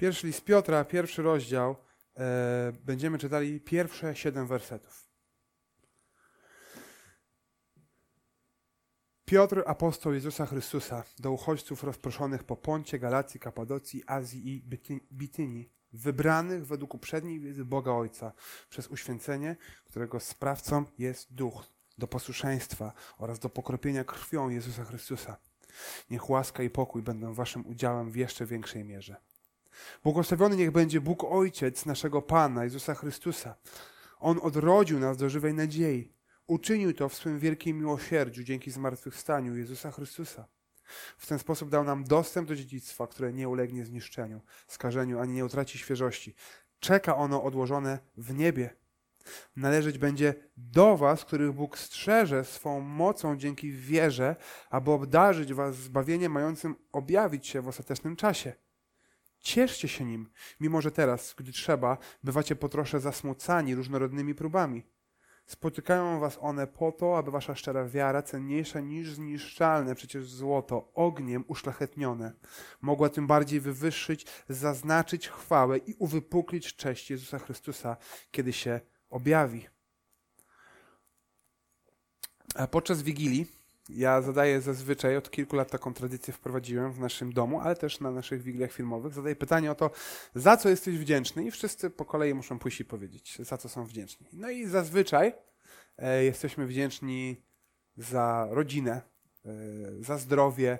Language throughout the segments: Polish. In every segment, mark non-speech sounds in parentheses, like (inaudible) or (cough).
Pierwszy list Piotra, pierwszy rozdział. E, będziemy czytali pierwsze siedem wersetów. Piotr, apostoł Jezusa Chrystusa, do uchodźców rozproszonych po Poncie, Galacji, Kapadocji, Azji i Bity- Bitynii, wybranych według uprzedniej wiedzy Boga Ojca, przez uświęcenie, którego sprawcą jest Duch, do posłuszeństwa oraz do pokropienia krwią Jezusa Chrystusa. Niech łaska i pokój będą waszym udziałem w jeszcze większej mierze. Błogosławiony niech będzie Bóg Ojciec naszego Pana, Jezusa Chrystusa. On odrodził nas do żywej nadziei. Uczynił to w swym wielkim miłosierdziu dzięki zmartwychwstaniu Jezusa Chrystusa. W ten sposób dał nam dostęp do dziedzictwa, które nie ulegnie zniszczeniu, skażeniu ani nie utraci świeżości. Czeka ono odłożone w niebie. Należeć będzie do was, których Bóg strzeże swą mocą dzięki wierze, aby obdarzyć was zbawieniem mającym objawić się w ostatecznym czasie. Cieszcie się nim, mimo że teraz, gdy trzeba, bywacie po trosze zasmucani różnorodnymi próbami. Spotykają was one po to, aby wasza szczera wiara, cenniejsza niż zniszczalne przecież złoto, ogniem uszlachetnione, mogła tym bardziej wywyższyć, zaznaczyć chwałę i uwypuklić cześć Jezusa Chrystusa, kiedy się objawi. Podczas Wigilii ja zadaję zazwyczaj, od kilku lat taką tradycję wprowadziłem w naszym domu, ale też na naszych wigiliach filmowych. Zadaję pytanie o to, za co jesteś wdzięczny i wszyscy po kolei muszą pójść i powiedzieć, za co są wdzięczni. No i zazwyczaj e, jesteśmy wdzięczni za rodzinę, e, za zdrowie,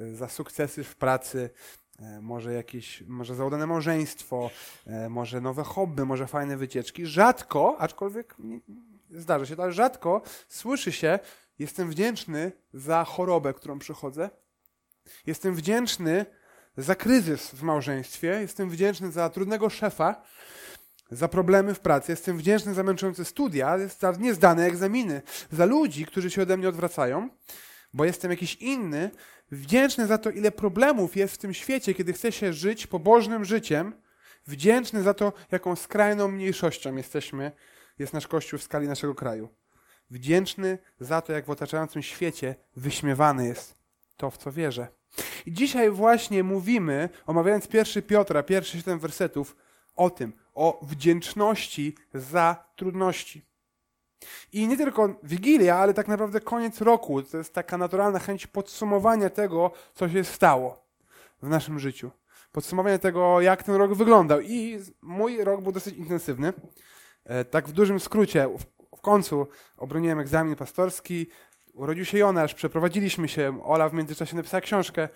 e, za sukcesy w pracy, e, może jakieś, może za udane małżeństwo, e, może nowe hobby, może fajne wycieczki. Rzadko, aczkolwiek zdarza się ale rzadko słyszy się, jestem wdzięczny za chorobę, którą przychodzę. Jestem wdzięczny za kryzys w małżeństwie. Jestem wdzięczny za trudnego szefa, za problemy w pracy. Jestem wdzięczny za męczące studia, za niezdane egzaminy, za ludzi, którzy się ode mnie odwracają, bo jestem jakiś inny. Wdzięczny za to, ile problemów jest w tym świecie, kiedy chce się żyć pobożnym życiem. Wdzięczny za to, jaką skrajną mniejszością jesteśmy, jest nasz Kościół w skali naszego kraju. Wdzięczny za to, jak w otaczającym świecie wyśmiewane jest to, w co wierzę. I dzisiaj właśnie mówimy, omawiając pierwszy Piotra, pierwszy siedem wersetów, o tym, o wdzięczności za trudności. I nie tylko Wigilia, ale tak naprawdę koniec roku. To jest taka naturalna chęć podsumowania tego, co się stało w naszym życiu. Podsumowanie tego, jak ten rok wyglądał. I mój rok był dosyć intensywny. E, Tak w dużym skrócie, w- końcu obroniłem egzamin pastorski, urodził się Jonasz, przeprowadziliśmy się, Ola w międzyczasie napisała książkę.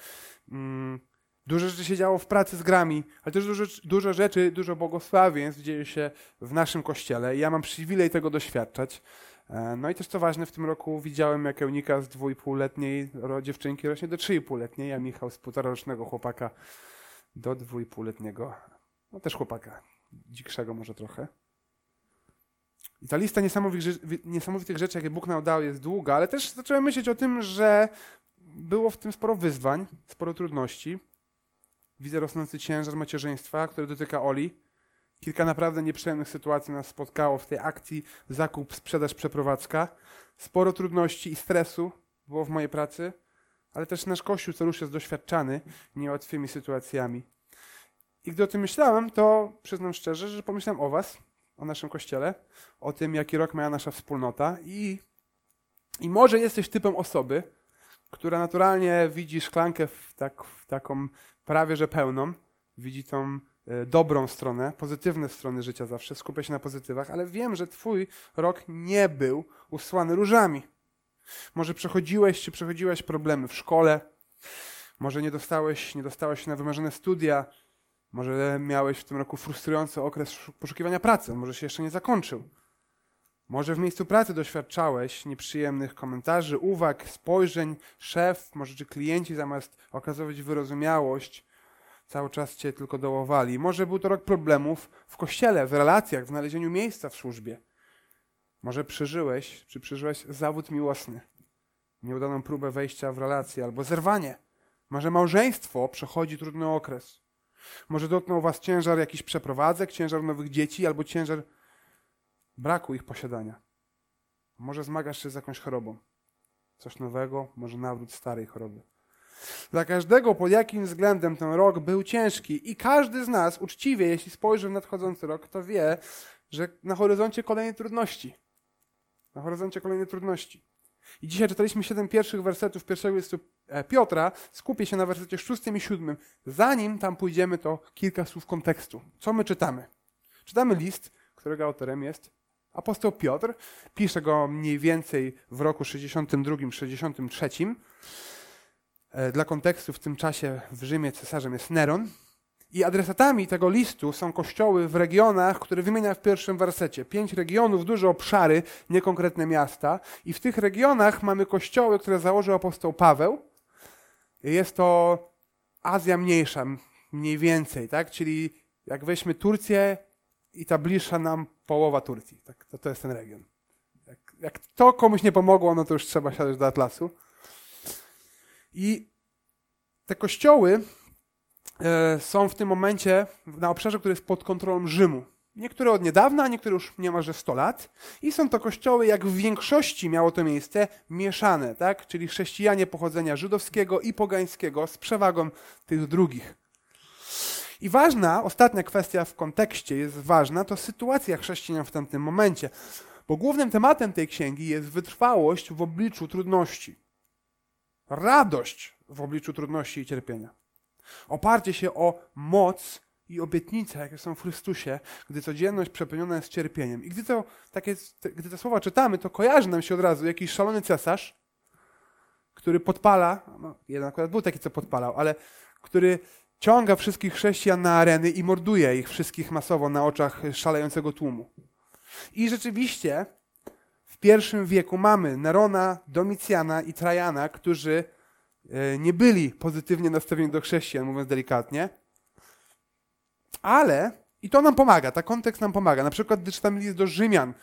Mm, Dużo rzeczy się działo w pracy z grami, ale też dużo, dużo rzeczy, dużo błogosławieństw dzieje się w naszym kościele i ja mam przywilej tego doświadczać. E, No i też co ważne, w tym roku widziałem, jak Eunika z dwójpółletniej dziewczynki rośnie do trzyipółletniej, a Michał z półtorarocznego chłopaka do dwójpółletniego, no też chłopaka, dzikszego może trochę. I ta lista niesamowitych, rzeczy- niesamowitych rzeczy, jakie Bóg nam dał, jest długa, ale też zacząłem myśleć o tym, że było w tym sporo wyzwań, sporo trudności. Widzę rosnący ciężar macierzyństwa, który dotyka Oli. Kilka naprawdę nieprzyjemnych sytuacji nas spotkało w tej akcji zakup, sprzedaż, przeprowadzka. Sporo trudności i stresu było w mojej pracy, ale też nasz Kościół co jest doświadczany niełatwymi sytuacjami. I gdy o tym myślałem, to przyznam szczerze, że pomyślałem o was, o naszym Kościele, o tym, jaki rok miała nasza wspólnota i, i może jesteś typem osoby, która naturalnie widzi szklankę w, tak, w taką prawie że pełną, widzi tą e, dobrą stronę, pozytywne strony życia zawsze, skupia się na pozytywach, ale wiem, że twój rok nie był usłany różami. Może przechodziłeś czy przechodziłeś problemy w szkole, może nie dostałeś, nie dostałeś na wymarzone studia, może miałeś w tym roku frustrujący okres szu- poszukiwania pracy, może się jeszcze nie zakończył. Może w miejscu pracy doświadczałeś nieprzyjemnych komentarzy, uwag, spojrzeń, szef, może czy klienci zamiast okazywać wyrozumiałość, cały czas cię tylko dołowali. Może był to rok problemów w kościele, w relacjach, w znalezieniu miejsca w służbie. Może przeżyłeś, czy przeżyłeś zawód miłosny, nieudaną próbę wejścia w relację albo zerwanie. Może małżeństwo przechodzi trudny okres. Może dotknął was ciężar jakichś przeprowadzek, ciężar nowych dzieci albo ciężar braku ich posiadania. Może zmagasz się z jakąś chorobą. Coś nowego, może nawrót starej choroby. Dla każdego pod jakim względem ten rok był ciężki i każdy z nas uczciwie, jeśli spojrzy w nadchodzący rok, to wie, że na horyzoncie kolejne trudności. Na horyzoncie kolejne trudności. I dzisiaj czytaliśmy siedem pierwszych wersetów pierwszego listu e, Piotra. Skupię się na wersecie szóstym i siódmym. Zanim tam pójdziemy, to kilka słów kontekstu. Co my czytamy? Czytamy list, którego autorem jest apostoł Piotr. Pisze go mniej więcej w roku 62-63. E, dla kontekstu w tym czasie w Rzymie cesarzem jest Neron. I adresatami tego listu są kościoły w regionach, które wymienia w pierwszym wersecie. Pięć regionów, duże obszary, niekonkretne miasta. I w tych regionach mamy kościoły, które założył apostoł Paweł. Jest to Azja Mniejsza, mniej więcej, tak? Czyli jak weźmy Turcję i ta bliższa nam połowa Turcji. Tak? To, to jest ten region. Jak, jak to komuś nie pomogło, no to już trzeba siadać do atlasu. I te kościoły są w tym momencie na obszarze, który jest pod kontrolą Rzymu. Niektóre od niedawna, niektóre już niemalże 100 lat. I są to kościoły, jak w większości miało to miejsce, mieszane, tak? czyli chrześcijanie pochodzenia żydowskiego i pogańskiego z przewagą tych drugich. I ważna, ostatnia kwestia w kontekście jest ważna, to sytuacja chrześcijan w tamtym momencie. Bo głównym tematem tej księgi jest wytrwałość w obliczu trudności. Radość w obliczu trudności i cierpienia. Oparcie się o moc i obietnice, jakie są w Chrystusie, gdy codzienność przepełniona jest cierpieniem. I gdy, to, takie, gdy te słowa czytamy, to kojarzy nam się od razu jakiś szalony cesarz, który podpala, no, jeden akurat był taki, co podpalał, ale który ciąga wszystkich chrześcijan na areny i morduje ich wszystkich masowo na oczach szalejącego tłumu. I rzeczywiście w pierwszym wieku mamy Nerona, Domicjana i Trajana, którzy nie byli pozytywnie nastawieni do chrześcijan, mówiąc delikatnie. Ale, i to nam pomaga, ta kontekst nam pomaga. Na przykład, gdy czytamy list do Rzymian,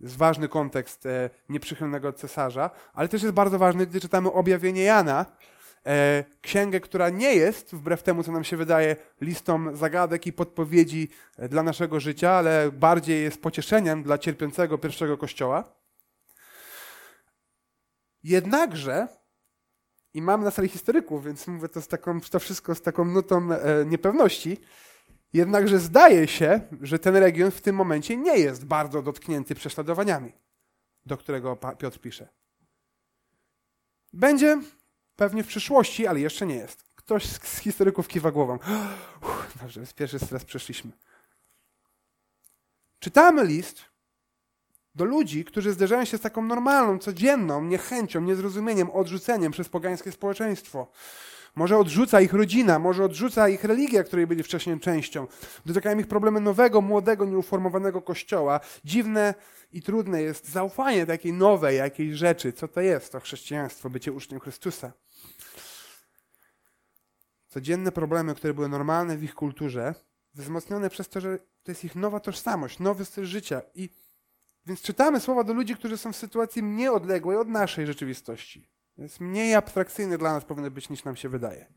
jest ważny kontekst e, nieprzychylnego cesarza, ale też jest bardzo ważny, gdy czytamy objawienie Jana, e, księgę, która nie jest, wbrew temu, co nam się wydaje, listą zagadek i podpowiedzi e, dla naszego życia, ale bardziej jest pocieszeniem dla cierpiącego pierwszego kościoła. Jednakże i mam na sali historyków, więc mówię to, z taką, to wszystko z taką nutą e, niepewności. Jednakże zdaje się, że ten region w tym momencie nie jest bardzo dotknięty prześladowaniami, do którego Piotr pisze. Będzie pewnie w przyszłości, ale jeszcze nie jest. Ktoś z, historyków kiwa głową. (gasps) Uff, dobrze, pierwszy stres przeszliśmy. Czytamy list do ludzi, którzy zderzają się z taką normalną, codzienną niechęcią, niezrozumieniem, odrzuceniem przez pogańskie społeczeństwo. Może odrzuca ich rodzina, może odrzuca ich religia, której byli wcześniej częścią. Dotykają ich problemy nowego, młodego, nieuformowanego kościoła. Dziwne i trudne jest zaufanie takiej nowej jakiejś rzeczy. Co to jest to chrześcijaństwo, bycie uczniem Chrystusa? Codzienne problemy, które były normalne w ich kulturze, wzmocnione przez to, że to jest ich nowa tożsamość, nowy styl życia i więc czytamy słowa do ludzi, którzy są w sytuacji mniej odległej od naszej rzeczywistości. Jest mniej abstrakcyjny dla nas powinny być niż nam się wydaje.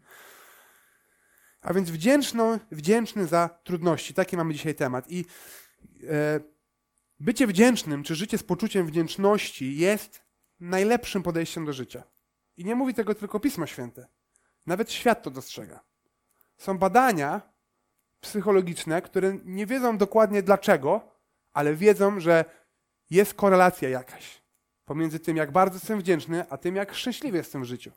A więc wdzięczno, wdzięczny za trudności. Taki mamy dzisiaj temat. I e, bycie wdzięcznym, czy życie z poczuciem wdzięczności jest najlepszym podejściem do życia. I nie mówi tego tylko Pismo Święte. Nawet świat to dostrzega. Są badania psychologiczne, które nie wiedzą dokładnie dlaczego, ale wiedzą, że jest korelacja jakaś pomiędzy tym, jak bardzo jestem wdzięczny, a tym, jak szczęśliwy jestem w życiu.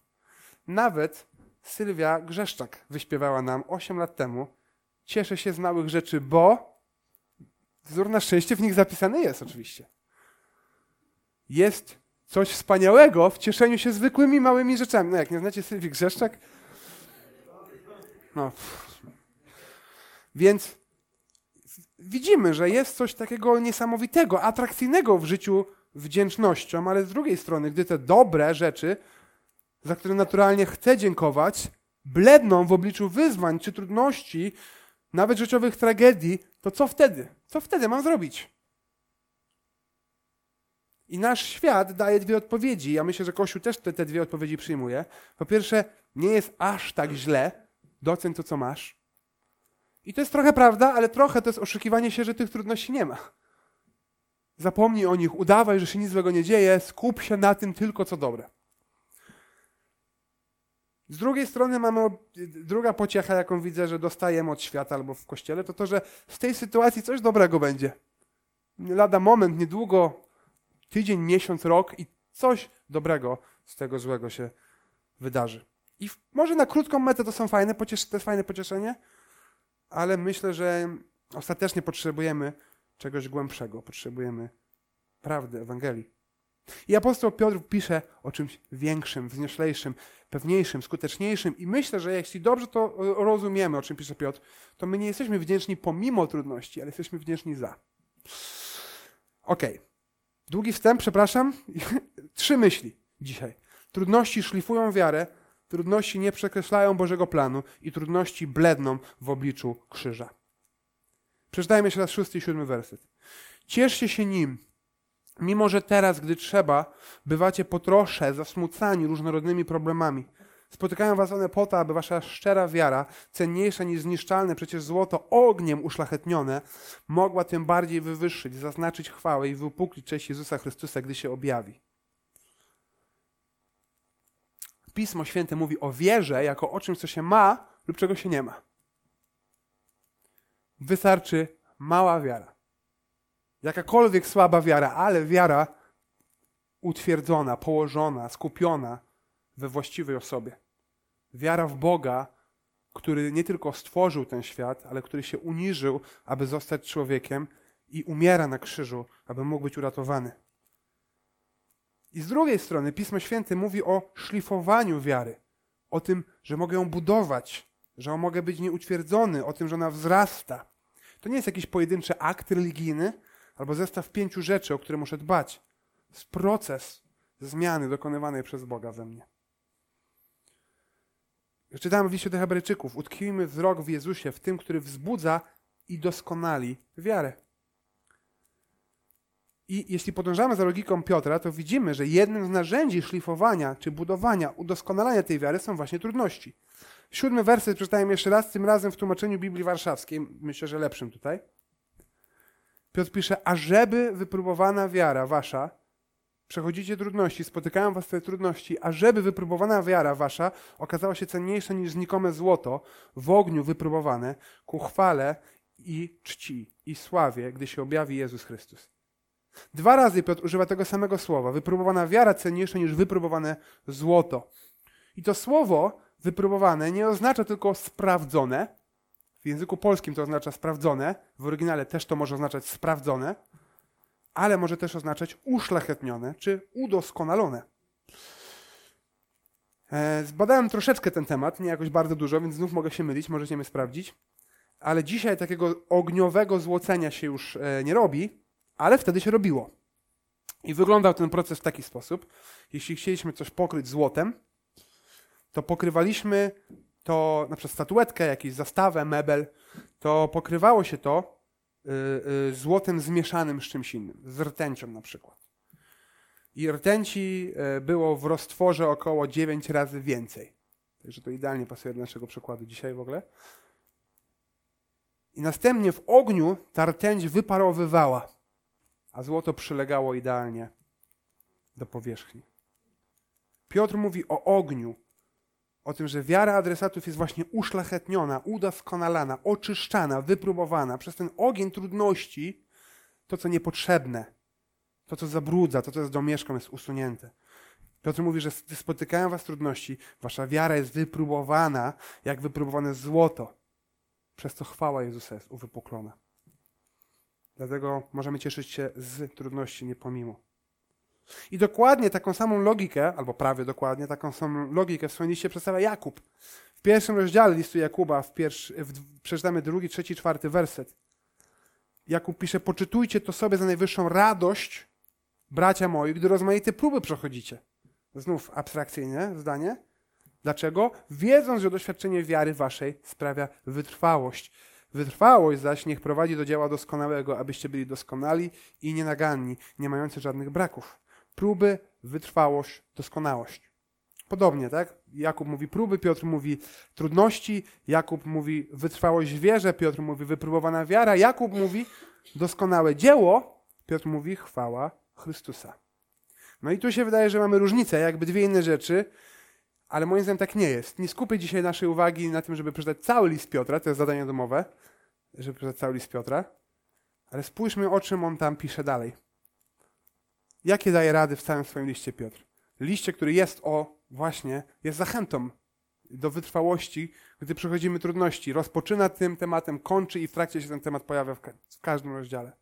Nawet Sylwia Grzeszczak wyśpiewała nam 8 lat temu Cieszę się z małych rzeczy, bo wzór na szczęście w nich zapisany jest oczywiście. Jest coś wspaniałego w cieszeniu się zwykłymi małymi rzeczami. No jak nie znacie Sylwii Grzeszczak? No. Więc widzimy, że jest coś takiego niesamowitego, atrakcyjnego w życiu wdzięcznością, ale z drugiej strony, gdy te dobre rzeczy, za które naturalnie chcę dziękować, bledną w obliczu wyzwań czy trudności, nawet życiowych tragedii, to co wtedy? Co wtedy mam zrobić? I nasz świat daje dwie odpowiedzi. Ja myślę, że Kościół też te, te dwie odpowiedzi przyjmuje. Po pierwsze, nie jest aż tak źle, doceń to, co masz. I to jest trochę prawda, ale trochę to jest oszukiwanie się, że tych trudności nie ma. Zapomnij o nich, udawaj, że się nic złego nie dzieje, skup się na tym tylko, co dobre. Z drugiej strony mamy druga pociecha, jaką widzę, że dostajemy od świata albo w kościele, to to, że z tej sytuacji coś dobrego będzie. Lada moment, niedługo, tydzień, miesiąc, rok i coś dobrego z tego złego się wydarzy. I może na krótką metę to są fajne, to jest fajne pocieszenie, ale myślę, że ostatecznie potrzebujemy czegoś głębszego. Potrzebujemy prawdy, Ewangelii. I apostoł Piotr pisze o czymś większym, wznioślejszym, pewniejszym, skuteczniejszym. I myślę, że jeśli dobrze to rozumiemy, o czym pisze Piotr, to my nie jesteśmy wdzięczni pomimo trudności, ale jesteśmy wdzięczni za. Okej. Okay. Długi wstęp, przepraszam. (laughs) Trzy myśli dzisiaj. Trudności szlifują wiarę, trudności nie przekreślają Bożego planu i trudności bledną w obliczu krzyża. Przeczytajmy jeszcze raz szósty i siódmy werset. Cieszcie się nim, mimo że teraz, gdy trzeba, bywacie po trosze zasmucani różnorodnymi problemami. Spotykają was one po to, aby wasza szczera wiara, cenniejsza niż zniszczalne przecież złoto ogniem uszlachetnione, mogła tym bardziej wywyższyć, zaznaczyć chwałę i wypuklić cześć Jezusa Chrystusa, gdy się objawi. Pismo Święte mówi o wierze jako o czymś, co się ma lub czego się nie ma. Wystarczy mała wiara. Jakakolwiek słaba wiara, ale wiara utwierdzona, położona, skupiona we właściwej osobie. Wiara w Boga, który nie tylko stworzył ten świat, ale który się uniżył, aby zostać człowiekiem i umiera na krzyżu, aby mógł być uratowany. I z drugiej strony Pismo Święte mówi o szlifowaniu wiary, o tym, że mogę ją budować, że mogę być nieutwierdzony, o tym, że ona wzrasta. To nie jest jakiś pojedynczy akt religijny albo zestaw pięciu rzeczy, o które muszę dbać. To jest proces zmiany dokonywanej przez Boga we mnie. Czytamy w liście do Hebrajczyków. Utkwijmy wzrok w Jezusie, w tym, który wzbudza i doskonali wiarę. I jeśli podążamy za logiką Piotra, to widzimy, że jednym z narzędzi szlifowania czy budowania, udoskonalania tej wiary są właśnie trudności. Siódmy werset przeczytałem jeszcze raz, tym razem w tłumaczeniu Biblii Warszawskiej, myślę, że lepszym tutaj. Piotr pisze, a żeby wypróbowana wiara wasza, przechodzicie trudności, spotykają was te trudności, a żeby wypróbowana wiara wasza okazała się cenniejsza niż znikome złoto, w ogniu wypróbowane, ku chwale i czci i sławie, gdy się objawi Jezus Chrystus. Dwa razy Piotr używa tego samego słowa. Wypróbowana wiara cenniejsza niż wypróbowane złoto. I to słowo wypróbowane nie oznacza tylko sprawdzone. W języku polskim to oznacza sprawdzone, w oryginale też to może oznaczać sprawdzone, ale może też oznaczać uszlachetnione czy udoskonalone. E, zbadałem troszeczkę ten temat, nie jakoś bardzo dużo, więc znów mogę się mylić, możecie mnie sprawdzić. Ale dzisiaj takiego ogniowego złocenia się już e, nie robi, ale wtedy się robiło. I wyglądał ten proces w taki sposób. Jeśli chcieliśmy coś pokryć złotem, to pokrywaliśmy to, na przykład statuetkę, jakąś zastawę, mebel, to pokrywało się to y, y, złotem zmieszanym z czymś innym, z rtęcią na przykład. I rtęci y, było w roztworze około 9 razy więcej. Także to idealnie pasuje do naszego przykładu dzisiaj w ogóle. I następnie w ogniu ta rtęć wyparowywała a złoto przylegało idealnie do powierzchni. Piotr mówi o ogniu, o tym, że wiara adresatów jest właśnie uszlachetniona, udoskonalana, oczyszczana, wypróbowana przez ten ogień trudności, to co niepotrzebne, to co zabrudza, to co jest domieszką jest usunięte. Piotr mówi, że spotykają was trudności, wasza wiara jest wypróbowana, jak wypróbowane złoto, przez co chwała Jezusa jest uwypuklona. Dlatego możemy cieszyć się z trudności, nie pomimo. I dokładnie taką samą logikę, albo prawie dokładnie taką samą logikę w swoim liście przedstawia Jakub. W pierwszym rozdziale listu Jakuba, w pierwszy, w, przeczytamy drugi, trzeci, czwarty werset. Jakub pisze, poczytujcie to sobie za najwyższą radość, bracia moi, gdy rozmaite próby przechodzicie. Znów abstrakcyjne zdanie. Dlaczego? Wiedząc, że doświadczenie wiary waszej sprawia wytrwałość. Wytrwałość zaś niech prowadzi do dzieła doskonałego, abyście byli doskonali i nienaganni, nie mający żadnych braków. Próby, wytrwałość, doskonałość. Podobnie, tak? Jakub mówi próby, Piotr mówi trudności, Jakub mówi wytrwałość w wierze, Piotr mówi wypróbowana wiara, Jakub mówi doskonałe dzieło, Piotr mówi chwała Chrystusa. No i tu się wydaje, że mamy różnicę, jakby dwie inne rzeczy, Ale moim zdaniem tak nie jest. Nie skupię dzisiaj naszej uwagi na tym, żeby przeczytać cały list Piotra, to jest zadanie domowe, żeby przeczytać cały list Piotra, ale spójrzmy o czym on tam pisze dalej. Jakie daje rady w całym swoim liście Piotr? Liście, który jest o, właśnie, jest zachętą do wytrwałości, gdy przechodzimy trudności. Rozpoczyna tym tematem, kończy i w trakcie się ten temat pojawia w, w każdym rozdziale.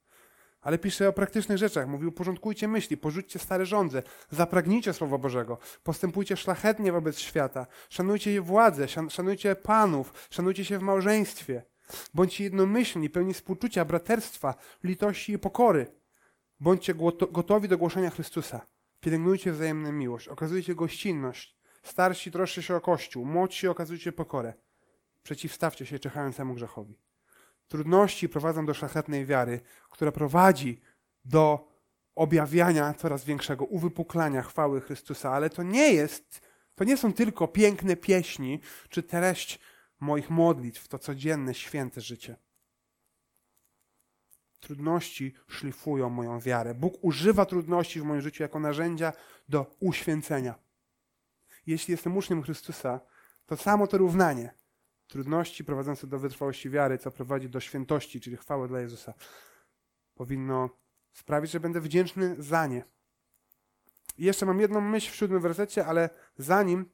Ale pisze o praktycznych rzeczach. Mówi, uporządkujcie myśli, porzućcie stare żądze, zapragnijcie Słowa Bożego, postępujcie szlachetnie wobec świata, szanujcie władzę, szanujcie panów, szanujcie się w małżeństwie. Bądźcie jednomyślni, pełni współczucia, braterstwa, litości i pokory. Bądźcie gotowi do głoszenia Chrystusa. Pielęgnujcie wzajemną miłość, okazujcie gościnność. Starsi troszcie się o Kościół, młodsi okazujcie pokorę. Przeciwstawcie się czekającemu grzechowi. Trudności prowadzą do szlachetnej wiary, która prowadzi do objawiania coraz większego, uwypuklania chwały Chrystusa, ale to nie jest, to nie są tylko piękne pieśni, czy treść moich modlitw, to codzienne, święte życie. Trudności szlifują moją wiarę. Bóg używa trudności w moim życiu jako narzędzia do uświęcenia. Jeśli jestem uczniem Chrystusa, to samo to równanie trudności prowadzące do wytrwałości wiary, co prowadzi do świętości, czyli chwały dla Jezusa, powinno sprawić, że będę wdzięczny za nie. I jeszcze mam jedną myśl w siódmym wersecie, ale zanim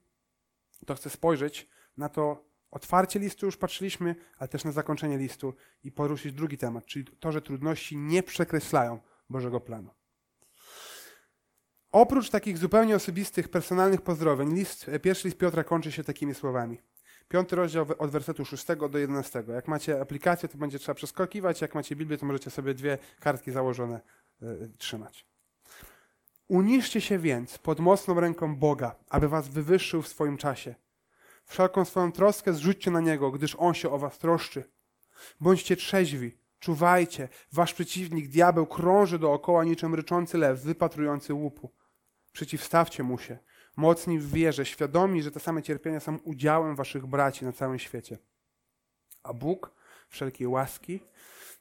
to chcę spojrzeć na to otwarcie listu, już patrzyliśmy, ale też na zakończenie listu i poruszyć drugi temat, czyli to, że trudności nie przekreślają Bożego planu. Oprócz takich zupełnie osobistych, personalnych pozdrowień, list, pierwszy list Piotra kończy się takimi słowami. Piąty rozdział od wersetu 6 do 11. Jak macie aplikację, to będzie trzeba przeskakiwać. Jak macie Biblię, to możecie sobie dwie kartki założone y, trzymać. Uniszcie się więc pod mocną ręką Boga, aby was wywyższył w swoim czasie. Wszelką swoją troskę zrzućcie na Niego, gdyż On się o was troszczy. Bądźcie trzeźwi, czuwajcie. Wasz przeciwnik, diabeł, krąży dookoła niczym ryczący lew, wypatrujący łupu. Przeciwstawcie mu się mocni w wierze, świadomi, że te same cierpienia są udziałem waszych braci na całym świecie. A Bóg wszelkiej łaski,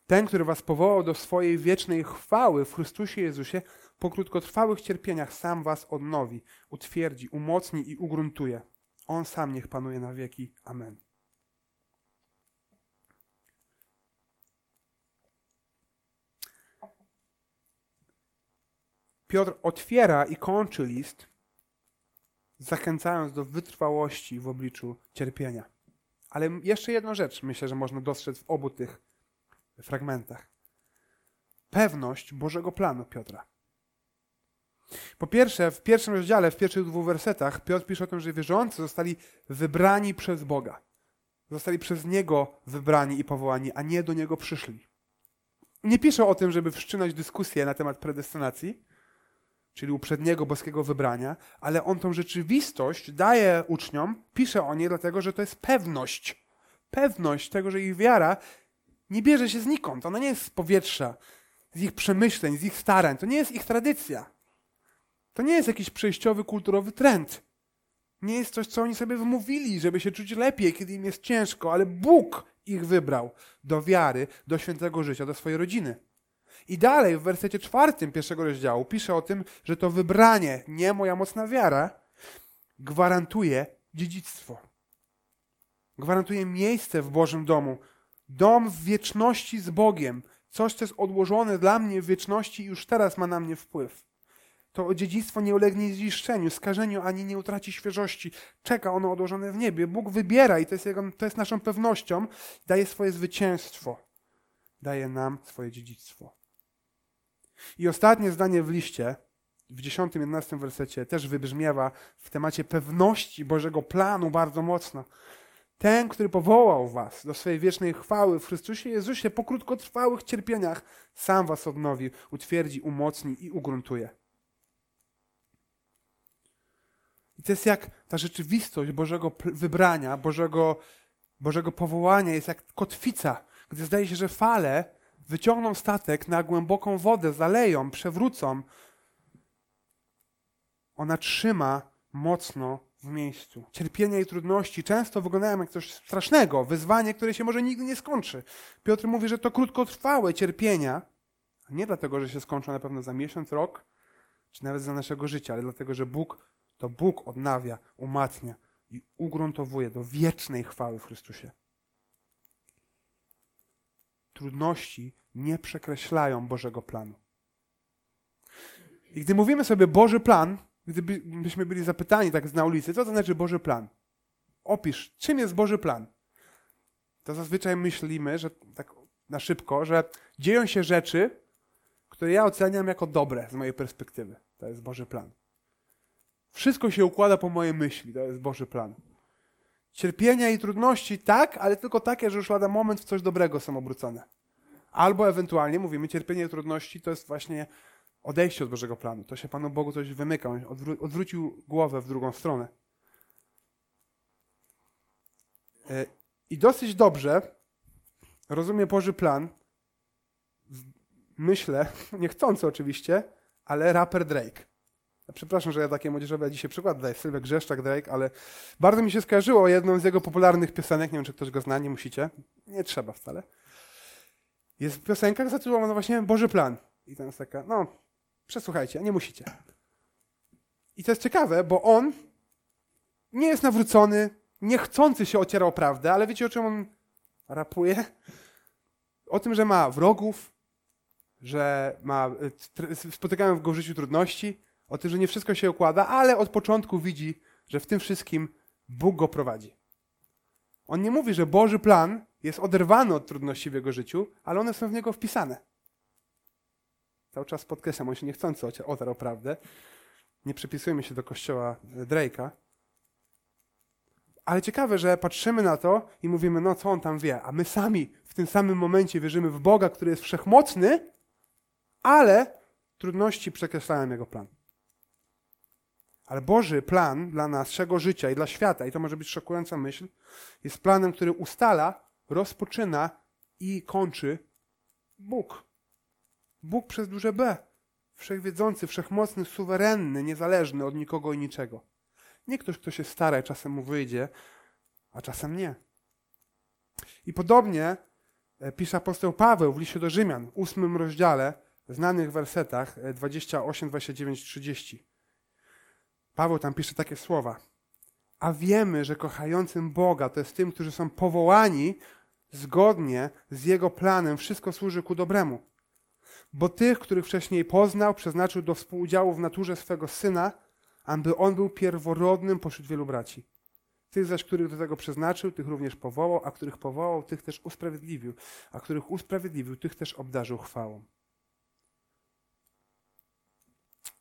ten, który was powołał do swojej wiecznej chwały w Chrystusie Jezusie, po krótkotrwałych cierpieniach sam was odnowi, utwierdzi, umocni i ugruntuje. On sam niech panuje na wieki. Amen. Piotr otwiera i kończy list zachęcając do wytrwałości w obliczu cierpienia. Ale jeszcze jedną rzecz myślę, że można dostrzec w obu tych fragmentach. Pewność Bożego planu Piotra. Po pierwsze, w pierwszym rozdziale, w pierwszych dwóch wersetach, Piotr pisze o tym, że wierzący zostali wybrani przez Boga. Zostali przez Niego wybrani i powołani, a nie do Niego przyszli. Nie pisze o tym, żeby wszczynać dyskusję na temat predestynacji, czyli uprzedniego boskiego wybrania, ale on tą rzeczywistość daje uczniom, pisze o niej dlatego, że to jest pewność. Pewność tego, że ich wiara nie bierze się znikąd. Ona nie jest z powietrza, z ich przemyśleń, z ich starań. To nie jest ich tradycja. To nie jest jakiś przejściowy kulturowy trend. Nie jest coś, co oni sobie wymówili, żeby się czuć lepiej, kiedy im jest ciężko, ale Bóg ich wybrał do wiary, do świętego życia, do swojej rodziny. I dalej w wersecie czwartym pierwszego rozdziału pisze o tym, że to wybranie, nie moja mocna wiara, gwarantuje dziedzictwo. Gwarantuje miejsce w Bożym domu. Dom w wieczności z Bogiem. Coś, co jest odłożone dla mnie w wieczności już teraz ma na mnie wpływ. To dziedzictwo nie ulegnie zniszczeniu, skażeniu, ani nie utraci świeżości. Czeka ono odłożone w niebie. Bóg wybiera i to jest, jego, to jest naszą pewnością. Daje swoje zwycięstwo. Daje nam swoje dziedzictwo. I ostatnie zdanie w liście, w 10-11 wersecie, też wybrzmiewa w temacie pewności Bożego planu bardzo mocno. Ten, który powołał was do swojej wiecznej chwały w Chrystusie Jezusie po krótkotrwałych cierpieniach, sam was odnowi, utwierdzi, umocni i ugruntuje. I to jest jak ta rzeczywistość Bożego wybrania, Bożego, Bożego powołania jest jak kotwica, gdy zdaje się, że fale wyciągną statek na głęboką wodę, zaleją, przewrócą, ona trzyma mocno w miejscu. Cierpienia i trudności często wyglądają jak coś strasznego, wyzwanie, które się może nigdy nie skończy. Piotr mówi, że to krótkotrwałe cierpienia, nie dlatego, że się skończą na pewno za miesiąc, rok, czy nawet za naszego życia, ale dlatego, że Bóg to Bóg odnawia, umacnia i ugruntowuje do wiecznej chwały w Chrystusie. Trudności nie przekreślają Bożego planu. I gdy mówimy sobie Boży plan, gdybyśmy byli zapytani tak na ulicy, co to znaczy Boży plan? Opisz, czym jest Boży plan? To zazwyczaj myślimy, że tak na szybko, że dzieją się rzeczy, które ja oceniam jako dobre z mojej perspektywy. To jest Boży plan. Wszystko się układa po mojej myśli, to jest Boży plan. Cierpienia i trudności tak, ale tylko takie, że już lada moment w coś dobrego są obrócone. Albo ewentualnie mówimy, cierpienie i trudności to jest właśnie odejście od Bożego planu. To się Panu Bogu coś wymyka. On odwró odwrócił głowę w drugą stronę. E, I dosyć dobrze rozumie Boży plan. Myślę, (laughs) niechcący oczywiście, ale raper Drake. Przepraszam, że ja takie młodzieżowe dzisiaj przykład daję, Sylwek Grzeszczak, Drake, ale bardzo mi się skojarzyło jedną z jego popularnych piosenek, nie wiem, czy ktoś go zna, nie musicie, nie trzeba wcale. Jest piosenka zatytułowana właśnie Boży Plan. I tam jest taka, no, przesłuchajcie, nie musicie. I to jest ciekawe, bo on nie jest nawrócony, niechcący się ocierał o prawdę, ale wiecie o czym on rapuje? O tym, że ma wrogów, że ma, spotykają go w życiu trudności, o tym, że nie wszystko się układa, ale od początku widzi, że w tym wszystkim Bóg go prowadzi. On nie mówi, że Boży plan jest oderwany od trudności w jego życiu, ale one są w niego wpisane. Cały czas podkreślam, on się niechcący otarł prawdę. Nie przypisujemy się do kościoła Drake'a. Ale ciekawe, że patrzymy na to i mówimy, no co on tam wie, a my sami w tym samym momencie wierzymy w Boga, który jest wszechmocny, ale trudności przekreślają jego plan. Ale Boży plan dla naszego życia i dla świata, i to może być szokująca myśl, jest planem, który ustala, rozpoczyna i kończy Bóg. Bóg przez duże B. Wszechwiedzący, wszechmocny, suwerenny, niezależny od nikogo i niczego. Nie ktoś, kto się stara i czasem mu wyjdzie, a czasem nie. I podobnie e, pisze apostoł Paweł w liście do Rzymian, ósmym rozdziale, znanych wersetach 28, 29, 30. Paweł tam pisze takie słowa. A wiemy, że kochającym Boga to jest tym, którzy są powołani zgodnie z Jego planem, wszystko służy ku dobremu. Bo tych, których wcześniej poznał, przeznaczył do współudziału w naturze swego Syna, aby On był pierworodnym pośród wielu braci. Tych zaś, których do tego przeznaczył, tych również powołał, a których powołał, tych też usprawiedliwił, a których usprawiedliwił, tych też obdarzył chwałą.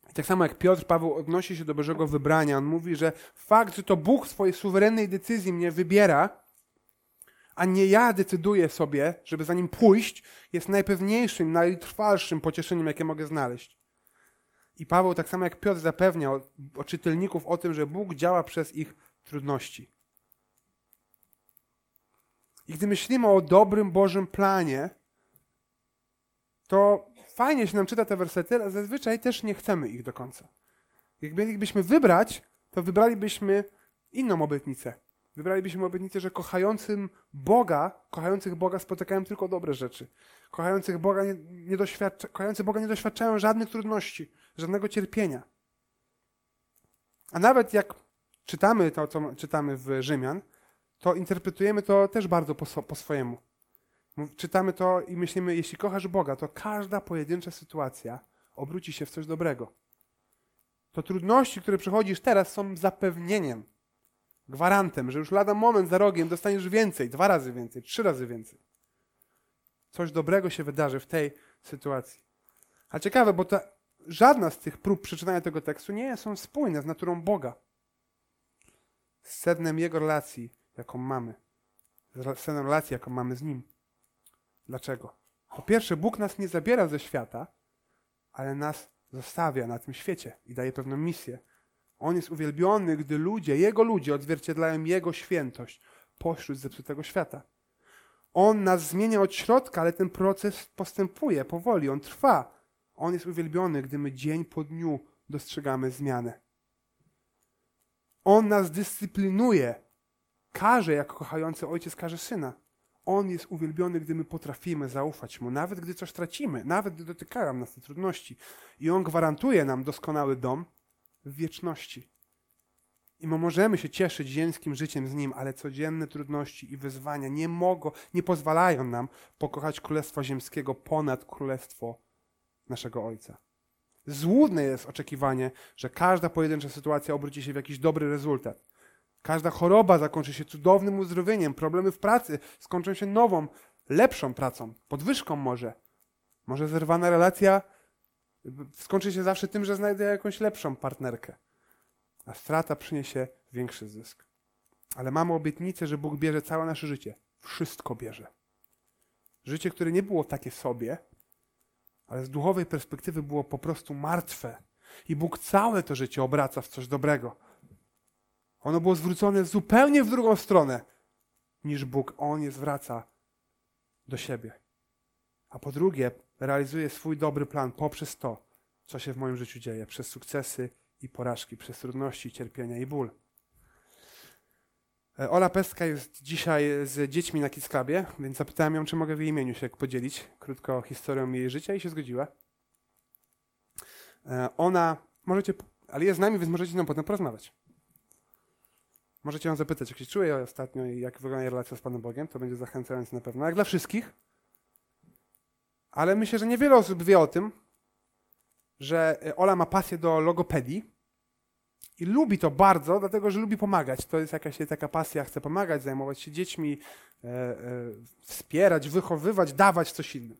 I tak samo jak Piotr Paweł odnosi się do Bożego wybrania, on mówi, że fakt, że to Bóg w swojej suwerennej decyzji mnie wybiera, a nie ja decyduję sobie, żeby za nim pójść, jest najpewniejszym, najtrwalszym pocieszeniem, jakie mogę znaleźć. I Paweł, tak samo jak Piotr, zapewnia o, o czytelników o tym, że Bóg działa przez ich trudności. I gdy myślimy o dobrym Bożym planie, to fajnie się nam czyta te wersety, ale zazwyczaj też nie chcemy ich do końca. Jak mielibyśmy wybrać, to wybralibyśmy inną obietnicę. Wybralibyśmy obietnicę, że kochającym Boga, kochających Boga spotykają tylko dobre rzeczy. Kochających Boga nie, nie doświadcza, kochający Boga nie doświadczają żadnych trudności, żadnego cierpienia. A nawet jak czytamy to, co czytamy w Rzymian, to interpretujemy to też bardzo po, po swojemu. Czytamy to i myślimy, jeśli kochasz Boga, to każda pojedyncza sytuacja obróci się w coś dobrego. To trudności, które przechodzisz teraz, są zapewnieniem, gwarantem, że już lada moment za rogiem dostaniesz więcej, dwa razy więcej, trzy razy więcej. Coś dobrego się wydarzy w tej sytuacji. A ciekawe, bo ta, żadna z tych prób przeczytania tego tekstu nie są spójne z naturą Boga. Z sednem Jego relacji, jaką mamy. Z sednem relacji, jaką mamy z Nim. Dlaczego? Po pierwsze, Bóg nas nie zabiera ze świata, ale nas zostawia na tym świecie i daje pewną misję. On jest uwielbiony, gdy ludzie, Jego ludzie odzwierciedlają Jego świętość pośród zepsutego świata. On nas zmienia od środka, ale ten proces postępuje powoli, on trwa. On jest uwielbiony, gdy my dzień po dniu dostrzegamy zmianę. On nas dyscyplinuje, karze, jak kochający ojciec karze syna. On jest uwielbiony, gdy my potrafimy zaufać Mu, nawet gdy coś tracimy, nawet gdy dotykają nas te trudności. I On gwarantuje nam doskonały dom w wieczności. I my możemy się cieszyć ziemskim życiem z Nim, ale codzienne trudności i wyzwania nie mogą, nie pozwalają nam pokochać Królestwa Ziemskiego ponad Królestwo naszego Ojca. Złudne jest oczekiwanie, że każda pojedyncza sytuacja obróci się w jakiś dobry rezultat. Każda choroba zakończy się cudownym uzdrowieniem, problemy w pracy skończą się nową, lepszą pracą, podwyżką może. Może zerwana relacja skończy się zawsze tym, że znajdę jakąś lepszą partnerkę, a strata przyniesie większy zysk. Ale mamy obietnicę, że Bóg bierze całe nasze życie. Wszystko bierze. Życie, które nie było takie sobie, ale z duchowej perspektywy było po prostu martwe. I Bóg całe to życie obraca w coś dobrego. Ono było zwrócone zupełnie w drugą stronę, niż Bóg On je zwraca do siebie. A po drugie, realizuje swój dobry plan poprzez to, co się w moim życiu dzieje, przez sukcesy i porażki, przez trudności, cierpienia i ból. E, Ola Pestka jest dzisiaj z dziećmi na Kids Clubie, więc zapytałem ją, czy mogę w jej imieniu się podzielić krótko historią jej życia i się zgodziła. E, ona, możecie, ale jest z nami, więc możecie z nią potem porozmawiać. Możecie ją zapytać, jak się czuje ostatnio i jak wygląda relacja z Panem Bogiem. To będzie zachęcające na pewno, jak dla wszystkich. Ale myślę, że niewiele osób wie o tym, że Ola ma pasję do logopedii i lubi to bardzo, dlatego że lubi pomagać. To jest jakaś taka pasja, chce pomagać, zajmować się dziećmi, e, e, wspierać, wychowywać, dawać coś innym.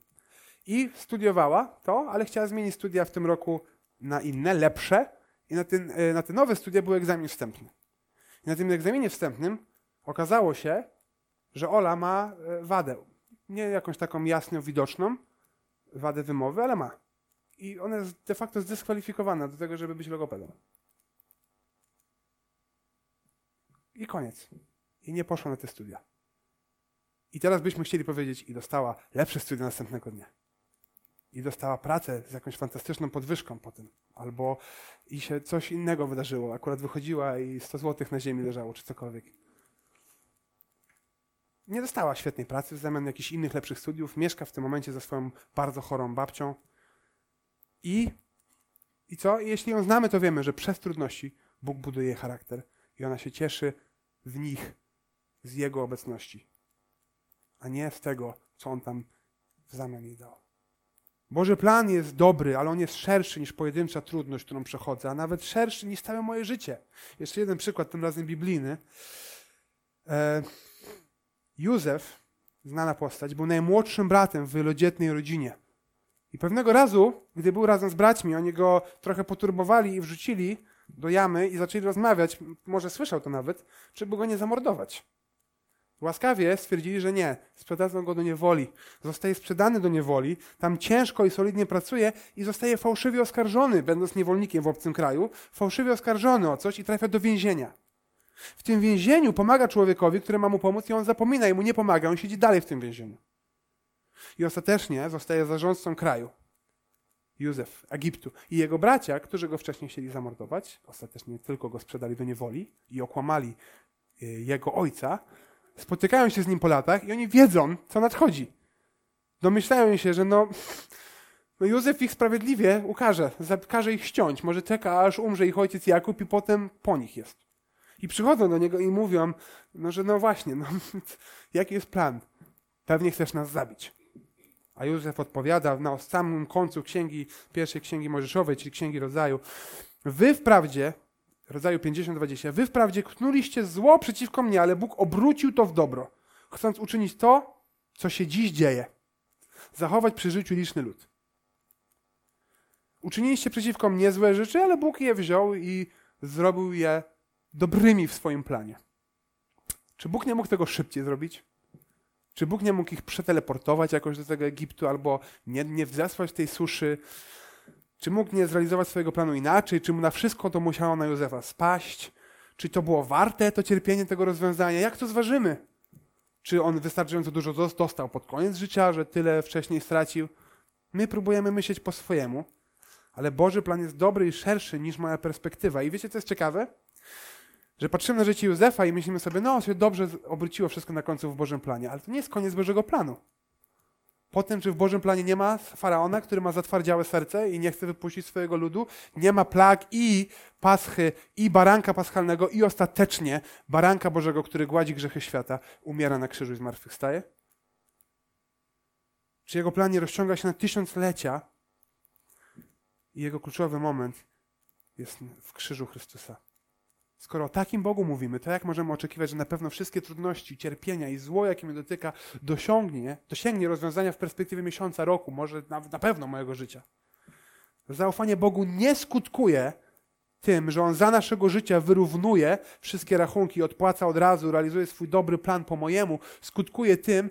I studiowała to, ale chciała zmienić studia w tym roku na inne, lepsze. I na, e, na te nowe studia był egzamin wstępny. I na tym egzaminie wstępnym okazało się, że Ola ma e, wadę. Nie jakąś taką jasno widoczną wadę wymowy, ale ma. I ona jest de facto zdyskwalifikowana do tego, żeby być logopedą. I koniec. I nie poszła na te studia. I teraz byśmy chcieli powiedzieć, i dostała lepsze studia następnego dnia. I dostała pracę z jakąś fantastyczną podwyżką potem. Albo i się coś innego wydarzyło. Akurat wychodziła i 100 zł na ziemi leżało, czy cokolwiek. Nie dostała świetnej pracy w zamian jakichś innych lepszych studiów. Mieszka w tym momencie ze swoją bardzo chorą babcią. I, i co? Jeśli ją znamy, to wiemy, że przez trudności Bóg buduje jej charakter i ona się cieszy w nich z Jego obecności, a nie z tego, co On tam w zamian jej dał. Boży plan jest dobry, ale on jest szerszy niż pojedyncza trudność, którą przechodzę, a nawet szerszy niż całe moje życie. Jeszcze jeden przykład, tym razem biblijny. E, Józef, znana postać, był najmłodszym bratem w wielodzietnej rodzinie. I pewnego razu, gdy był razem z braćmi, oni go trochę poturbowali i wrzucili do jamy i zaczęli rozmawiać, może słyszał to nawet, żeby go nie zamordować. Łaskawie stwierdzili, że nie, sprzedadzą go do niewoli. Zostaje sprzedany do niewoli, tam ciężko i solidnie pracuje i zostaje fałszywie oskarżony, będąc niewolnikiem w obcym kraju, fałszywie oskarżony o coś i trafia do więzienia. W tym więzieniu pomaga człowiekowi, który ma mu pomóc i on zapomina i mu nie pomaga, on siedzi dalej w tym więzieniu. I ostatecznie zostaje zarządcą kraju. Józef, Egiptu. I jego bracia, którzy go wcześniej chcieli zamordować, ostatecznie tylko go sprzedali do niewoli i okłamali y, jego ojca, spotykają się z nim po latach i oni wiedzą, co nadchodzi. Domyślają się, że no, no Józef ich sprawiedliwie ukaże, każe ich ściąć. Może czeka, aż umrze ich ojciec Jakub i potem po nich jest. I przychodzą do niego i mówią, no, że no właśnie, no, (laughs) jaki jest plan? Pewnie chcesz nas zabić. A Józef odpowiada na samym końcu księgi, pierwszej księgi Mojżeszowej, czyli księgi rodzaju. Wy wprawdzie, rodzaju 50-20, wy wprawdzie knuliście zło przeciwko mnie, ale Bóg obrócił to w dobro, chcąc uczynić to, co się dziś dzieje. Zachować przy życiu liczny lud. Uczyniliście przeciwko mnie złe rzeczy, ale Bóg je wziął i zrobił je dobrymi w swoim planie. Czy Bóg nie mógł tego szybciej zrobić? Czy Bóg nie mógł ich przeteleportować jakoś do tego Egiptu albo nie, nie wzesłać tej suszy? Czy mógł nie zrealizować swojego planu inaczej? Czy mu na wszystko to musiało na Józefa spaść? Czy to było warte to cierpienie tego rozwiązania? Jak to zważymy? Czy on wystarczająco dużo dostał pod koniec życia, że tyle wcześniej stracił? My próbujemy myśleć po swojemu, ale Boży plan jest dobry i szerszy niż moja perspektywa. I wiecie, co jest ciekawe? Że patrzymy na życie Józefa i myślimy sobie, no, się dobrze obróciło wszystko na końcu w Bożym planie, ale to nie jest koniec Bożego planu. Po tym, czy w Bożym planie nie ma faraona, który ma zatwardziałe serce i nie chce wypuścić swojego ludu, nie ma plag i paschy, i baranka paschalnego, i ostatecznie baranka Bożego, który gładzi grzechy świata, umiera na krzyżu i zmartwychwstaje? Czy jego plan nie rozciąga się na tysiąclecia i jego kluczowy moment jest w krzyżu Chrystusa? Skoro o takim Bogu mówimy, to jak możemy oczekiwać, że na pewno wszystkie trudności, cierpienia i zło, jakie mnie dotyka, dosiągnie, dosięgnie rozwiązania w perspektywie miesiąca, roku, może na, na pewno mojego życia? Zaufanie Bogu nie skutkuje tym, że On za naszego życia wyrównuje wszystkie rachunki, odpłaca od razu, realizuje swój dobry plan po mojemu, skutkuje tym,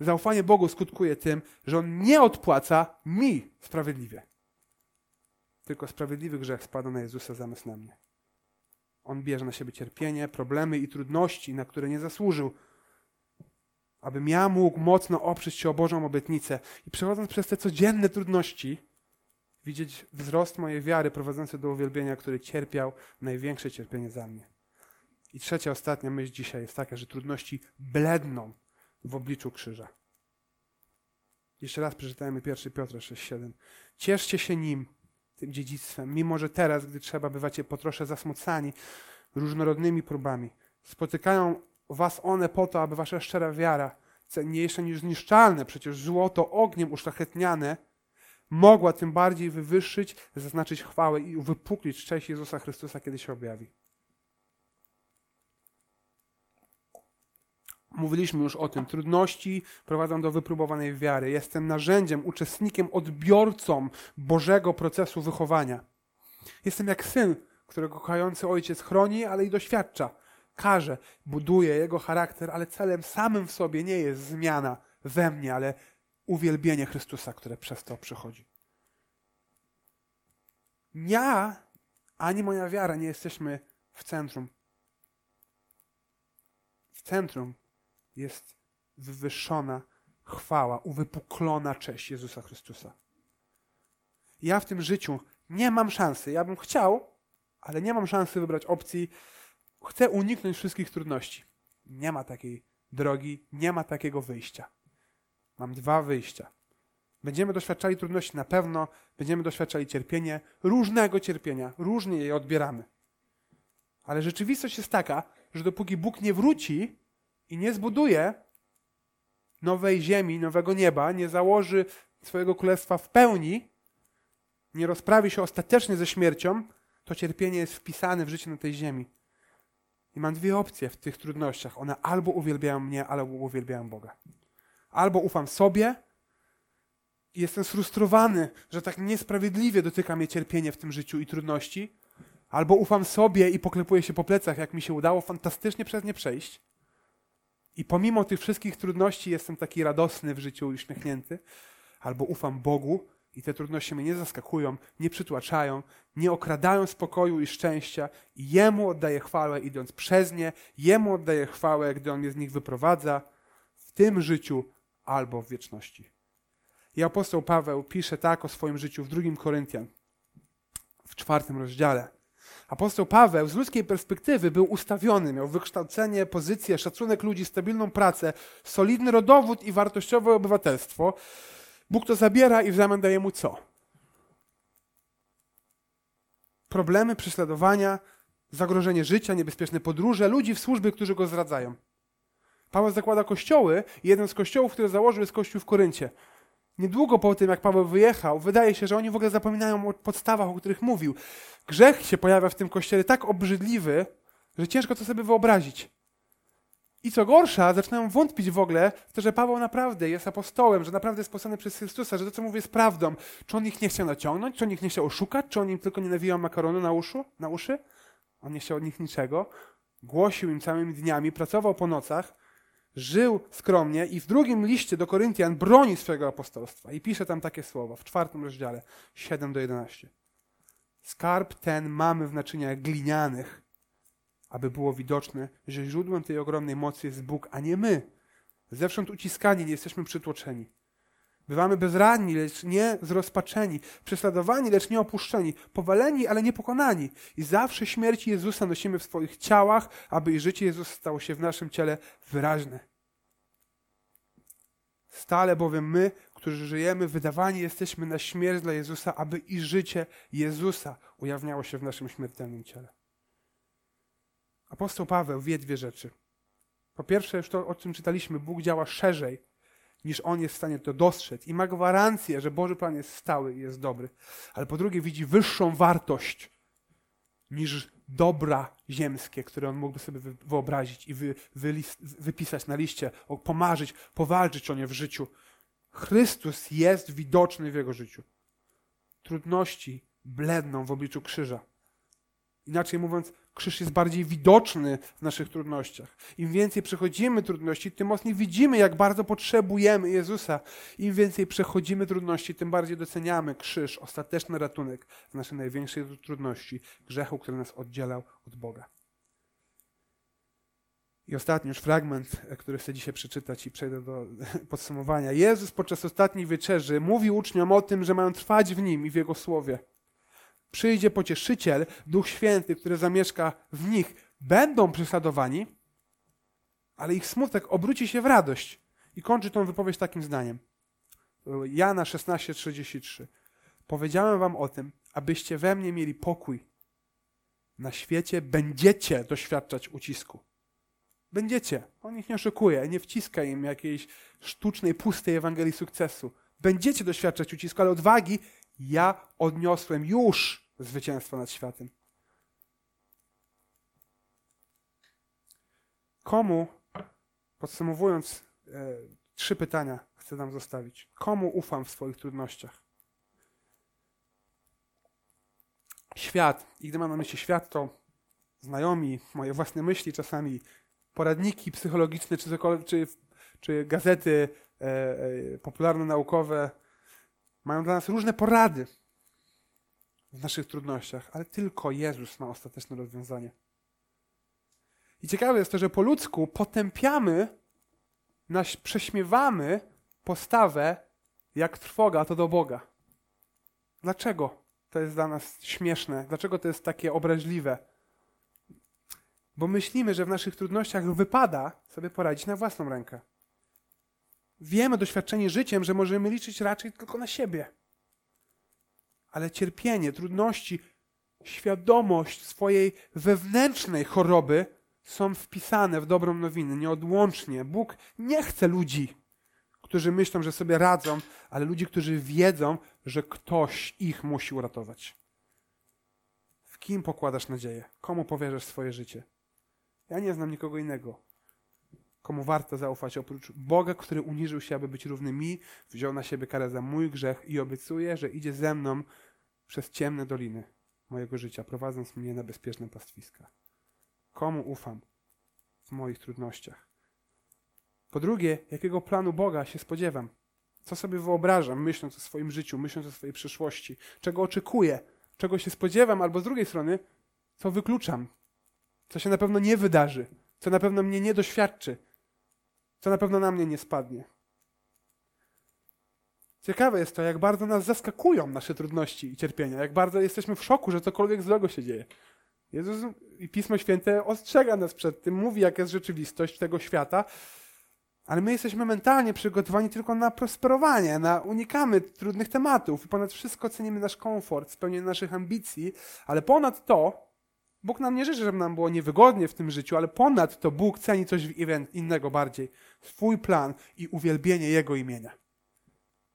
zaufanie Bogu skutkuje tym, że On nie odpłaca mi sprawiedliwie. Tylko sprawiedliwy grzech spada na Jezusa zamiast na mnie. On bierze na siebie cierpienie, problemy i trudności, na które nie zasłużył, abym ja mógł mocno oprzeć się o Bożą obietnicę i przechodząc przez te codzienne trudności, widzieć wzrost mojej wiary prowadzący do uwielbienia, który cierpiał największe cierpienie za mnie. I trzecia, ostatnia myśl dzisiaj jest taka, że trudności bledną w obliczu krzyża. Jeszcze raz przeczytajmy 1 Piotra 6,7. Cieszcie się nim, tym dziedzictwem, mimo że teraz, gdy trzeba, bywacie po trosze zasmucani różnorodnymi próbami. Spotykają was one po to, aby wasza szczera wiara, cenniejsza niż zniszczalne, przecież złoto ogniem uszlachetniane, mogła tym bardziej wywyższyć, zaznaczyć chwałę i wypuklić cześć Jezusa Chrystusa, kiedy się objawi. Mówiliśmy już o tym. Trudności prowadzą do wypróbowanej wiary. Jestem narzędziem, uczestnikiem, odbiorcą Bożego procesu wychowania. Jestem jak syn, którego kochający ojciec chroni, ale i doświadcza. Każe, buduje jego charakter, ale celem samym w sobie nie jest zmiana we mnie, ale uwielbienie Chrystusa, które przez to przychodzi. Ja ani moja wiara nie jesteśmy w centrum. W centrum jest wywyższona chwała, uwypuklona cześć Jezusa Chrystusa. Ja w tym życiu nie mam szansy. Ja bym chciał, ale nie mam szansy wybrać opcji. Chcę uniknąć wszystkich trudności. Nie ma takiej drogi, nie ma takiego wyjścia. Mam dwa wyjścia. Będziemy doświadczali trudności na pewno, będziemy doświadczali cierpienia, różnego cierpienia, różnie je odbieramy. Ale rzeczywistość jest taka, że dopóki Bóg nie wróci, i nie zbuduje nowej ziemi, nowego nieba, nie założy swojego królestwa w pełni, nie rozprawi się ostatecznie ze śmiercią, to cierpienie jest wpisane w życie na tej ziemi. I mam dwie opcje w tych trudnościach. One albo uwielbiają mnie, albo uwielbiają Boga. Albo ufam sobie i jestem sfrustrowany, że tak niesprawiedliwie dotyka mnie cierpienie w tym życiu i trudności, albo ufam sobie i poklepuję się po plecach, jak mi się udało fantastycznie przez nie przejść. I pomimo tych wszystkich trudności jestem taki radosny w życiu, uśmiechnięty, albo ufam Bogu i te trudności mnie nie zaskakują, nie przytłaczają, nie okradają spokoju i szczęścia i Jemu oddaję chwałę idąc przez nie, Jemu oddaję chwałę, gdy On mnie z nich wyprowadza w tym życiu albo w wieczności. I apostoł Paweł pisze tak o swoim życiu w drugim Koryntian, w czwartym rozdziale. Apostoł Paweł z ludzkiej perspektywy był ustawiony, miał wykształcenie, pozycję, szacunek ludzi, stabilną pracę, solidny rodowód i wartościowe obywatelstwo. Bóg to zabiera i w zamian daje mu co? Problemy, prześladowania, zagrożenie życia, niebezpieczne podróże, ludzi w służbie, którzy go zdradzają. Paweł zakłada kościoły i jeden z kościołów, który założył jest kościół w Koryncie. Niedługo po tym, jak Paweł wyjechał, wydaje się, że oni w ogóle zapominają o podstawach, o których mówił. Grzech się pojawia w tym kościele tak obrzydliwy, że ciężko to sobie wyobrazić. I co gorsza, zaczynają wątpić w ogóle w to, że Paweł naprawdę jest apostołem, że naprawdę jest posłany przez Chrystusa, że to, co mówi, jest prawdą. Czy on ich nie chciał naciągnąć, czy on ich nie chciał oszukać, czy on im tylko nie nawijał makaronu na, uszu, na uszy? On nie chciał od nich niczego. Głosił im całymi dniami, pracował po nocach, żył skromnie i w drugim liście do Koryntian broni swojego apostolstwa. I pisze tam takie słowa w czwartym rozdziale, 7 do 11. Skarb ten mamy w naczyniach glinianych, aby było widoczne, że źródłem tej ogromnej mocy jest Bóg, a nie my. Zewsząd uciskani nie jesteśmy przytłoczeni. Bywamy bezradni, lecz nie zrozpaczeni, prześladowani, lecz nie opuszczeni, powaleni, ale nie pokonani. I zawsze śmierci Jezusa nosimy w swoich ciałach, aby i życie Jezusa stało się w naszym ciele wyraźne. Stale bowiem my, którzy żyjemy, wydawani jesteśmy na śmierć dla Jezusa, aby i życie Jezusa ujawniało się w naszym śmiertelnym ciele. Apostoł Paweł wie dwie rzeczy. Po pierwsze, już to, o czym czytaliśmy, Bóg działa szerzej, niż on jest w stanie to dostrzec i ma gwarancję, że Boży Plan jest stały i jest dobry. Ale po drugie, widzi wyższą wartość niż dobra ziemskie, które on mógłby sobie wyobrazić i wy, wypisać na liście, pomarzyć, powalczyć o nie w życiu. Chrystus jest widoczny w jego życiu. Trudności bledną w obliczu krzyża. Inaczej mówiąc, krzyż jest bardziej widoczny w naszych trudnościach. Im więcej przechodzimy trudności, tym mocniej widzimy, jak bardzo potrzebujemy Jezusa. Im więcej przechodzimy trudności, tym bardziej doceniamy krzyż, ostateczny ratunek w naszej największej trudności, grzechu, który nas oddzielał od Boga. I ostatni już fragment, który chcę dzisiaj przeczytać i przejdę do (laughs) podsumowania. Jezus podczas ostatniej wieczerzy mówił uczniom o tym, że mają trwać w Nim i w Jego Słowie. Przyjdzie pocieszyciel, Duch Święty, który zamieszka w nich, będą prześladowani, ale ich smutek obróci się w radość. I kończy tą wypowiedź takim zdaniem. Jana 16:33. Powiedziałem wam o tym, abyście we mnie mieli pokój. Na świecie będziecie doświadczać ucisku. Będziecie. On ich nie oszukuje, nie wciska im jakiejś sztucznej, pustej Ewangelii sukcesu. Będziecie doświadczać ucisku, ale odwagi ja odniosłem już zwycięstwo nad światem. Komu, podsumowując, e, trzy pytania chcę nam zostawić. Komu ufam w swoich trudnościach? Świat, i gdy mam na myśli świat, to znajomi, moje własne myśli, czasami poradniki psychologiczne, czy, czy, czy gazety e, e, popularno-naukowe mają dla nas różne porady w naszych trudnościach, ale tylko Jezus ma ostateczne rozwiązanie. I ciekawe jest to, że po ludzku potępiamy, naś, prześmiewamy postawę, jak trwoga to do Boga. Dlaczego to jest dla nas śmieszne? Dlaczego to jest takie obraźliwe? Bo myślimy, że w naszych trudnościach wypada sobie poradzić na własną rękę. Wiemy doświadczenie życiem, że możemy liczyć raczej tylko na siebie ale cierpienie, trudności, świadomość swojej wewnętrznej choroby są wpisane w dobrą nowinę nieodłącznie. Bóg nie chce ludzi, którzy myślą, że sobie radzą, ale ludzi, którzy wiedzą, że ktoś ich musi uratować. W kim pokładasz nadzieję? Komu powierzasz swoje życie? Ja nie znam nikogo innego, komu warto zaufać oprócz Boga, który uniżył się, aby być równy mi, wziął na siebie karę za mój grzech i obiecuje, że idzie ze mną przez ciemne doliny mojego życia, prowadząc mnie na bezpieczne pastwiska. Komu ufam w moich trudnościach? Po drugie, jakiego planu Boga się spodziewam? Co sobie wyobrażam, myśląc o swoim życiu, myśląc o swojej przyszłości? Czego oczekuję? Czego się spodziewam? Albo z drugiej strony, co wykluczam? Co się na pewno nie wydarzy? Co na pewno mnie nie doświadczy? Co na pewno na mnie nie spadnie? Ciekawe jest to, jak bardzo nas zaskakują nasze trudności i cierpienia, jak bardzo jesteśmy w szoku, że cokolwiek złego się dzieje. Jezus i Pismo Święte ostrzega nas przed tym, mówi, jaka jest rzeczywistość tego świata, ale my jesteśmy mentalnie przygotowani tylko na prosperowanie, na unikamy trudnych tematów i ponad wszystko cenimy nasz komfort, spełnienie naszych ambicji, ale ponad to Bóg nam nie życzy, żeby nam było niewygodnie w tym życiu, ale ponad to Bóg ceni coś innego bardziej. Swój plan i uwielbienie Jego imienia.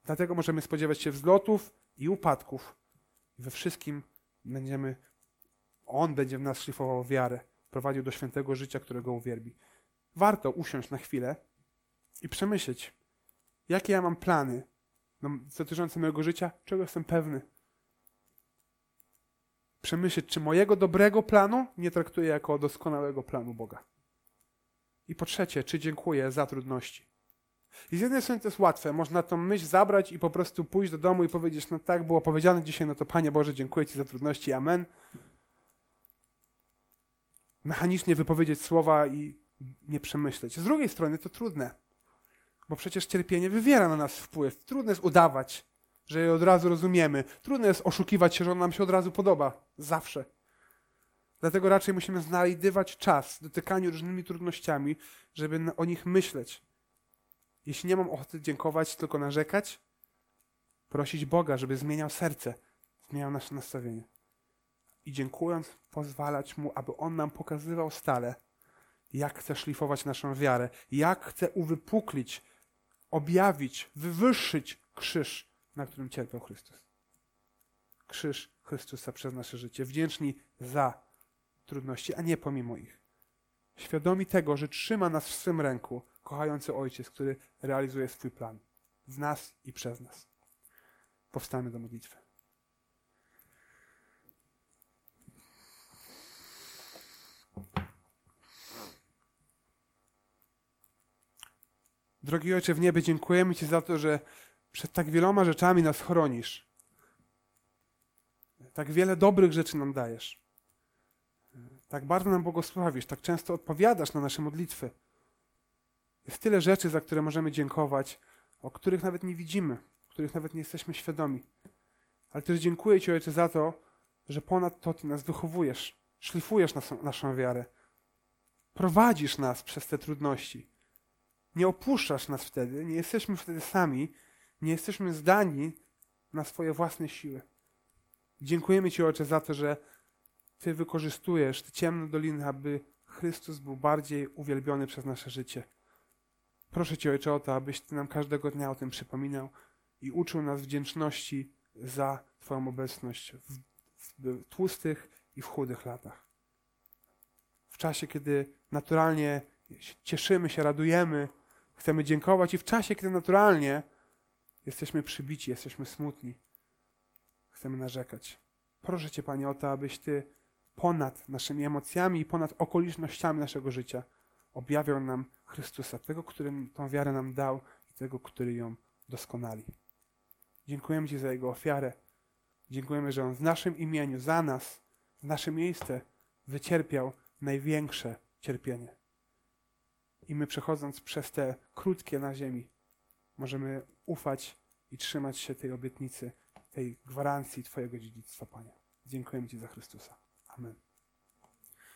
Dlatego możemy spodziewać się wzlotów i upadków. We wszystkim będziemy, On będzie w nas szlifował wiarę, prowadził do świętego życia, którego uwielbi. Warto usiąść na chwilę i przemyśleć, jakie ja mam plany dotyczące mojego życia, czego jestem pewny. Przemyśleć, czy mojego dobrego planu nie traktuję jako doskonałego planu Boga. I po trzecie, czy dziękuję za trudności. I z jednej strony to jest łatwe, można tą myśl zabrać i po prostu pójść do domu i powiedzieć, no tak było powiedziane dzisiaj, no to Panie Boże, dziękuję Ci za trudności, amen. Mechanicznie wypowiedzieć słowa i nie przemyśleć. Z drugiej strony to trudne, bo przecież cierpienie wywiera na nas wpływ. Trudno jest udawać, że je od razu rozumiemy. Trudno jest oszukiwać się, że on nam się od razu podoba. Zawsze. Dlatego raczej musimy znajdywać czas dotykaniu różnymi trudnościami, żeby o nich myśleć Jeśli nie mam ochoty dziękować, tylko narzekać, prosić Boga, żeby zmieniał serce, zmieniał nasze nastawienie. I dziękując, pozwalać Mu, aby On nam pokazywał stale, jak chce szlifować naszą wiarę, jak chce uwypuklić, objawić, wywyższyć krzyż, na którym cierpiał Chrystus. Krzyż Chrystusa przez nasze życie. Wdzięczni za trudności, a nie pomimo ich. Świadomi tego, że trzyma nas w swym ręku kochający Ojciec, który realizuje swój plan w nas i przez nas. Powstamy do modlitwy. Drogi Ojcze w niebie, dziękujemy Ci za to, że przed tak wieloma rzeczami nas chronisz. Tak wiele dobrych rzeczy nam dajesz. Tak bardzo nam błogosławisz, tak często odpowiadasz na nasze modlitwy. Jest tyle rzeczy, za które możemy dziękować, o których nawet nie widzimy, których nawet nie jesteśmy świadomi. Ale też dziękuję Ci, Ojcze, za to, że ponad to Ty nas wychowujesz, szlifujesz naszą, naszą wiarę. Prowadzisz nas przez te trudności. Nie opuszczasz nas wtedy, nie jesteśmy wtedy sami, nie jesteśmy zdani na swoje własne siły. Dziękujemy Ci, Ojcze, za to, że Ty wykorzystujesz te ciemne doliny, aby Chrystus był bardziej uwielbiony przez nasze życie. Proszę Cię, Ojcze, o to, abyś Ty nam każdego dnia o tym przypominał i uczył nas wdzięczności za Twoją obecność w, w tłustych i w chudych latach. W czasie, kiedy naturalnie cieszymy się, radujemy, chcemy dziękować i w czasie, kiedy naturalnie jesteśmy przybici, jesteśmy smutni, chcemy narzekać. Proszę Cię, Panie, o to, abyś Ty ponad naszymi emocjami i ponad okolicznościami naszego życia objawiał nam Chrystusa, tego, który tą wiarę nam dał i tego, który ją doskonali. Dziękujemy Ci za Jego ofiarę. Dziękujemy, że On w naszym imieniu, za nas, w nasze miejsce wycierpiał największe cierpienie. I my przechodząc przez te krótkie na ziemi, możemy ufać i trzymać się tej obietnicy, tej gwarancji Twojego dziedzictwa, Panie. Dziękujemy Ci za Chrystusa. Amen.